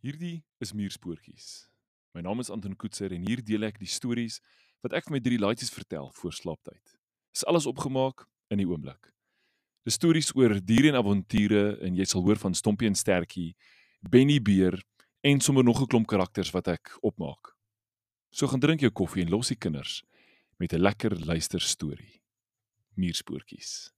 Hierdie is Muurspoortjies. My naam is Anton Koetser en hier deel ek die stories wat ek vir my drie laaitjies vertel voor slaaptyd. Dis alles opgemaak in die oomblik. Dis stories oor diere en avonture en jy sal hoor van Stompie en Stertjie, Benny Beer en sommer nog 'n klomp karakters wat ek opmaak. So gaan drink jou koffie en los die kinders met 'n lekker luister storie. Muurspoortjies.